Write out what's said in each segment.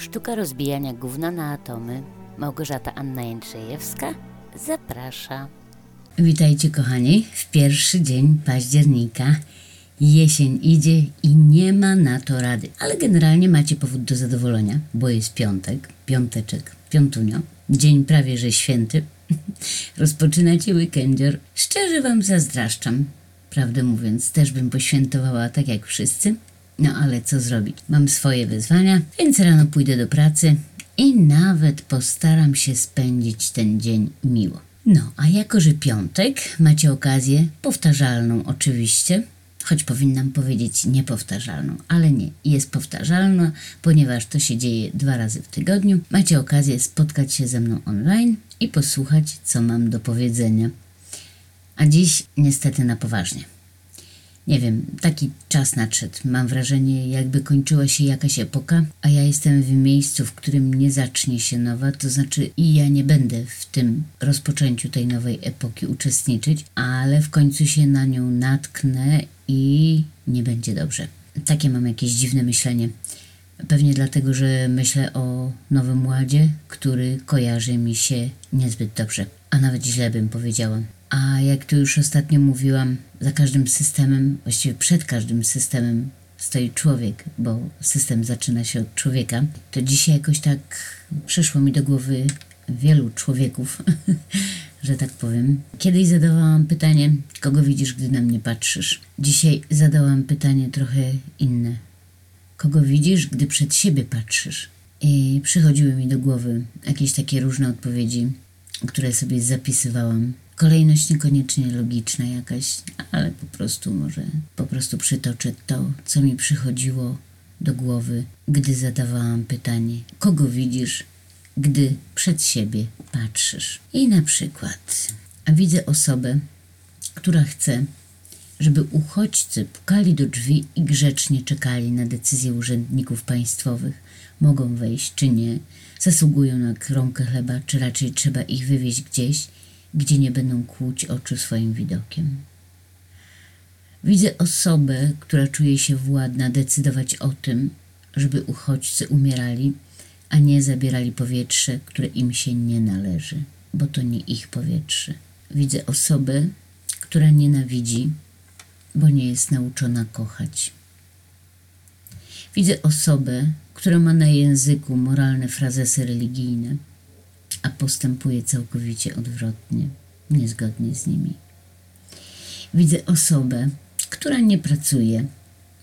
Sztuka rozbijania gówna na atomy. Małgorzata Anna Jędrzejewska zaprasza. Witajcie kochani w pierwszy dzień października. Jesień idzie i nie ma na to rady, ale generalnie macie powód do zadowolenia, bo jest piątek, piąteczek, piątunio, dzień prawie że święty. Rozpoczynacie weekendzior. Szczerze wam zazdraszczam. Prawdę mówiąc, też bym poświętowała tak jak wszyscy. No ale co zrobić? Mam swoje wyzwania, więc rano pójdę do pracy i nawet postaram się spędzić ten dzień miło. No, a jako że piątek, macie okazję, powtarzalną oczywiście, choć powinnam powiedzieć niepowtarzalną, ale nie, jest powtarzalna, ponieważ to się dzieje dwa razy w tygodniu. Macie okazję spotkać się ze mną online i posłuchać, co mam do powiedzenia. A dziś niestety na poważnie. Nie wiem, taki czas nadszedł. Mam wrażenie, jakby kończyła się jakaś epoka, a ja jestem w miejscu, w którym nie zacznie się nowa, to znaczy i ja nie będę w tym rozpoczęciu tej nowej epoki uczestniczyć, ale w końcu się na nią natknę i nie będzie dobrze. Takie mam jakieś dziwne myślenie. Pewnie dlatego, że myślę o Nowym Ładzie, który kojarzy mi się niezbyt dobrze, a nawet źle bym powiedziała. A jak tu już ostatnio mówiłam, za każdym systemem, właściwie przed każdym systemem stoi człowiek, bo system zaczyna się od człowieka, to dzisiaj jakoś tak przyszło mi do głowy wielu człowieków, że tak powiem. Kiedyś zadawałam pytanie, kogo widzisz, gdy na mnie patrzysz. Dzisiaj zadałam pytanie trochę inne. Kogo widzisz, gdy przed siebie patrzysz? I przychodziły mi do głowy jakieś takie różne odpowiedzi, które sobie zapisywałam. Kolejność niekoniecznie logiczna jakaś, ale po prostu może po prostu przytoczę to, co mi przychodziło do głowy, gdy zadawałam pytanie: kogo widzisz, gdy przed siebie patrzysz? I na przykład widzę osobę, która chce, żeby uchodźcy pukali do drzwi i grzecznie czekali na decyzję urzędników państwowych. Mogą wejść czy nie, zasługują na kromkę chleba, czy raczej trzeba ich wywieźć gdzieś, gdzie nie będą kłuć oczu swoim widokiem. Widzę osobę, która czuje się władna decydować o tym, żeby uchodźcy umierali, a nie zabierali powietrze, które im się nie należy, bo to nie ich powietrze. Widzę osobę, która nienawidzi, bo nie jest nauczona kochać. Widzę osobę, która ma na języku moralne frazesy religijne, a postępuje całkowicie odwrotnie, niezgodnie z nimi. Widzę osobę, która nie pracuje,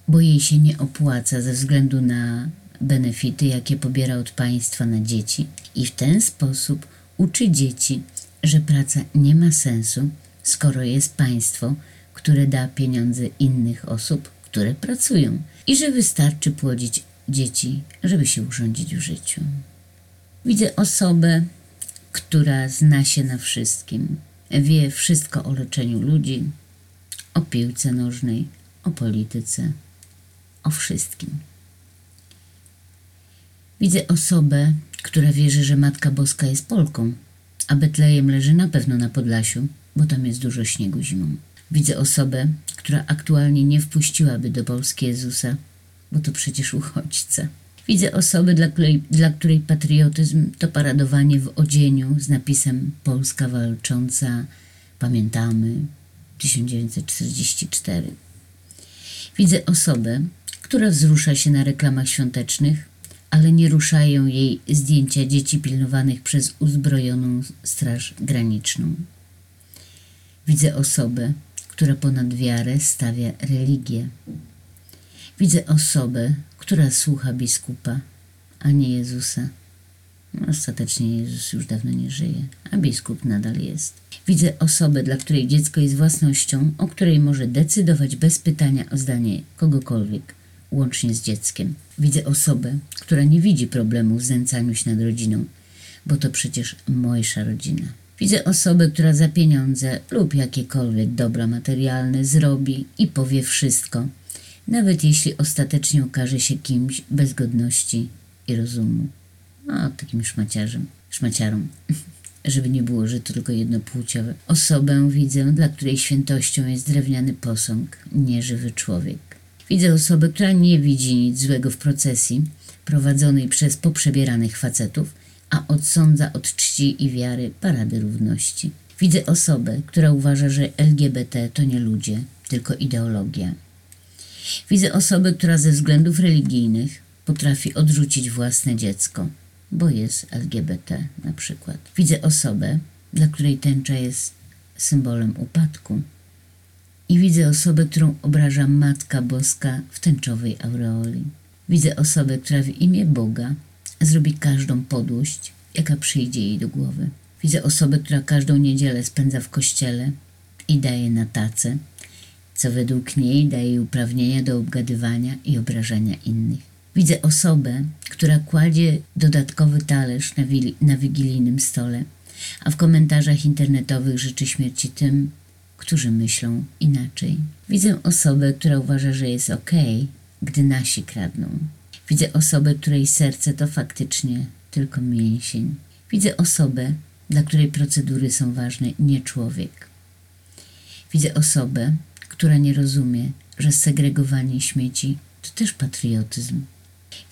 bo jej się nie opłaca ze względu na benefity, jakie pobiera od państwa na dzieci, i w ten sposób uczy dzieci, że praca nie ma sensu, skoro jest państwo, które da pieniądze innych osób, które pracują, i że wystarczy płodzić dzieci, żeby się urządzić w życiu. Widzę osobę, która zna się na wszystkim, wie wszystko o leczeniu ludzi, o piłce nożnej, o polityce, o wszystkim. Widzę osobę, która wierzy, że Matka Boska jest Polką, a Betlejem leży na pewno na Podlasiu, bo tam jest dużo śniegu zimą. Widzę osobę, która aktualnie nie wpuściłaby do Polski Jezusa, bo to przecież uchodźca. Widzę osobę, dla której, dla której patriotyzm to paradowanie w odzieniu z napisem Polska walcząca, pamiętamy 1944. Widzę osobę, która wzrusza się na reklamach świątecznych, ale nie ruszają jej zdjęcia dzieci pilnowanych przez uzbrojoną Straż Graniczną. Widzę osobę, która ponad wiarę stawia religię. Widzę osobę, która słucha biskupa, a nie Jezusa. Ostatecznie Jezus już dawno nie żyje, a biskup nadal jest. Widzę osobę, dla której dziecko jest własnością, o której może decydować bez pytania o zdanie kogokolwiek, łącznie z dzieckiem. Widzę osobę, która nie widzi problemu w znęcaniu się nad rodziną, bo to przecież mojsza rodzina. Widzę osobę, która za pieniądze lub jakiekolwiek dobra materialne zrobi i powie wszystko, nawet jeśli ostatecznie okaże się kimś bez godności i rozumu. A takim szmaciarzem, szmaciarą. Żeby nie było, że to tylko jednopłciowe. Osobę widzę, dla której świętością jest drewniany posąg, nie żywy człowiek. Widzę osobę, która nie widzi nic złego w procesji, prowadzonej przez poprzebieranych facetów, a odsądza od czci i wiary parady równości. Widzę osobę, która uważa, że LGBT to nie ludzie, tylko ideologia. Widzę osobę, która ze względów religijnych potrafi odrzucić własne dziecko, bo jest LGBT na przykład. Widzę osobę, dla której tęcza jest symbolem upadku. I widzę osobę, którą obraża Matka Boska w tęczowej aureoli. Widzę osobę, która w imię Boga zrobi każdą podłość, jaka przyjdzie jej do głowy. Widzę osobę, która każdą niedzielę spędza w kościele i daje na tacę, co według niej daje jej uprawnienia do obgadywania i obrażania innych. Widzę osobę, która kładzie dodatkowy talerz na, wili- na wigilijnym stole, a w komentarzach internetowych życzy śmierci tym, którzy myślą inaczej. Widzę osobę, która uważa, że jest okej, gdy nasi kradną. Widzę osobę, której serce to faktycznie tylko mięsień. Widzę osobę, dla której procedury są ważne, nie człowiek. Widzę osobę, która nie rozumie, że segregowanie śmieci to też patriotyzm.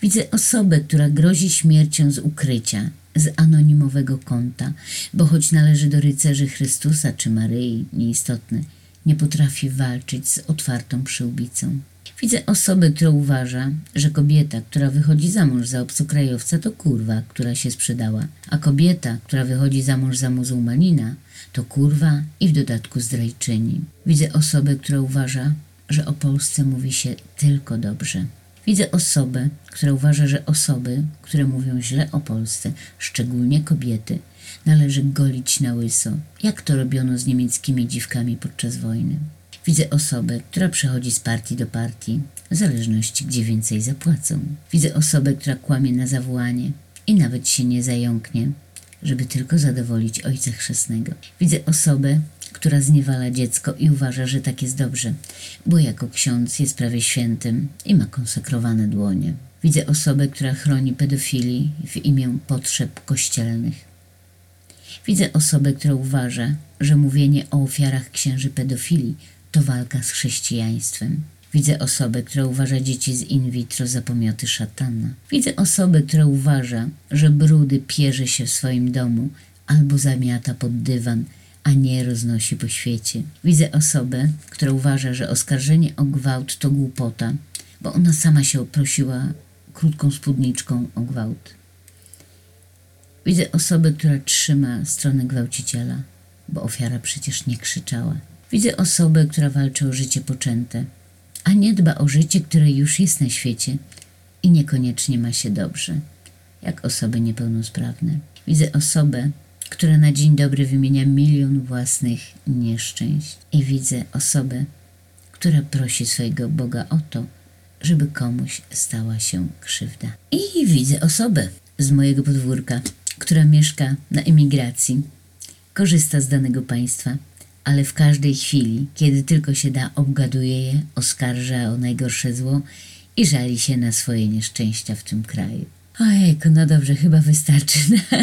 Widzę osobę, która grozi śmiercią z ukrycia, z anonimowego konta, bo choć należy do rycerzy Chrystusa czy Maryi, nieistotne, nie potrafi walczyć z otwartą przyłbicą. Widzę osobę, która uważa, że kobieta, która wychodzi za mąż za obcokrajowca, to kurwa, która się sprzedała, a kobieta, która wychodzi za mąż za muzułmanina, to kurwa i w dodatku zdrajczyni. Widzę osobę, która uważa, że o Polsce mówi się tylko dobrze. Widzę osobę, która uważa, że osoby, które mówią źle o Polsce, szczególnie kobiety, należy golić na łyso, jak to robiono z niemieckimi dziwkami podczas wojny. Widzę osobę, która przechodzi z partii do partii, w zależności gdzie więcej zapłacą. Widzę osobę, która kłamie na zawołanie i nawet się nie zająknie, żeby tylko zadowolić ojca chrzestnego. Widzę osobę, która zniewala dziecko i uważa, że tak jest dobrze, bo jako ksiądz jest prawie świętym i ma konsekrowane dłonie. Widzę osobę, która chroni pedofilii w imię potrzeb kościelnych. Widzę osobę, która uważa, że mówienie o ofiarach księży pedofilii to walka z chrześcijaństwem. Widzę osobę, która uważa dzieci z in vitro za pomioty szatana. Widzę osobę, która uważa, że brudy pierze się w swoim domu albo zamiata pod dywan, a nie roznosi po świecie. Widzę osobę, która uważa, że oskarżenie o gwałt to głupota, bo ona sama się oprosiła krótką spódniczką o gwałt. Widzę osobę, która trzyma stronę gwałciciela, bo ofiara przecież nie krzyczała. Widzę osobę, która walczy o życie poczęte, a nie dba o życie, które już jest na świecie i niekoniecznie ma się dobrze, jak osoby niepełnosprawne. Widzę osobę, która na dzień dobry wymienia milion własnych nieszczęść i widzę osobę, która prosi swojego Boga o to, żeby komuś stała się krzywda. I widzę osobę z mojego podwórka, która mieszka na emigracji, korzysta z danego państwa, ale w każdej chwili, kiedy tylko się da, obgaduje je, oskarża o najgorsze zło i żali się na swoje nieszczęścia w tym kraju. Ojejku, no dobrze, chyba wystarczy na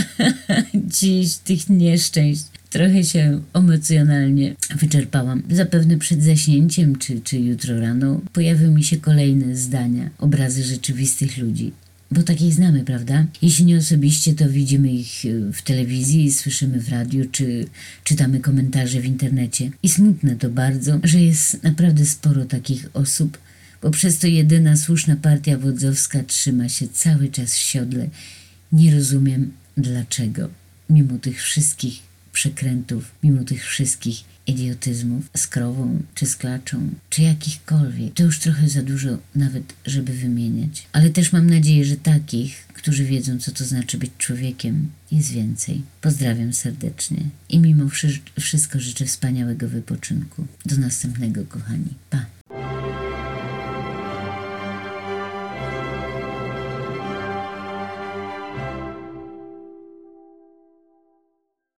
dziś tych nieszczęść. Trochę się emocjonalnie wyczerpałam. Zapewne przed zaśnięciem, czy, czy jutro rano, pojawią mi się kolejne zdania, obrazy rzeczywistych ludzi. Bo takich znamy, prawda? Jeśli nie osobiście, to widzimy ich e, w telewizji, słyszymy w radiu, czy czytamy komentarze w internecie. I smutne to bardzo, że jest naprawdę sporo takich osób, bo przez to jedyna słuszna partia wodzowska trzyma się cały czas w siodle. Nie rozumiem dlaczego, mimo tych wszystkich przekrętów, mimo tych wszystkich idiotyzmów z krową, czy z klaczą, czy jakichkolwiek. To już trochę za dużo nawet, żeby wymieniać. Ale też mam nadzieję, że takich, którzy wiedzą, co to znaczy być człowiekiem, jest więcej. Pozdrawiam serdecznie i mimo wszy- wszystko życzę wspaniałego wypoczynku. Do następnego, kochani. Pa!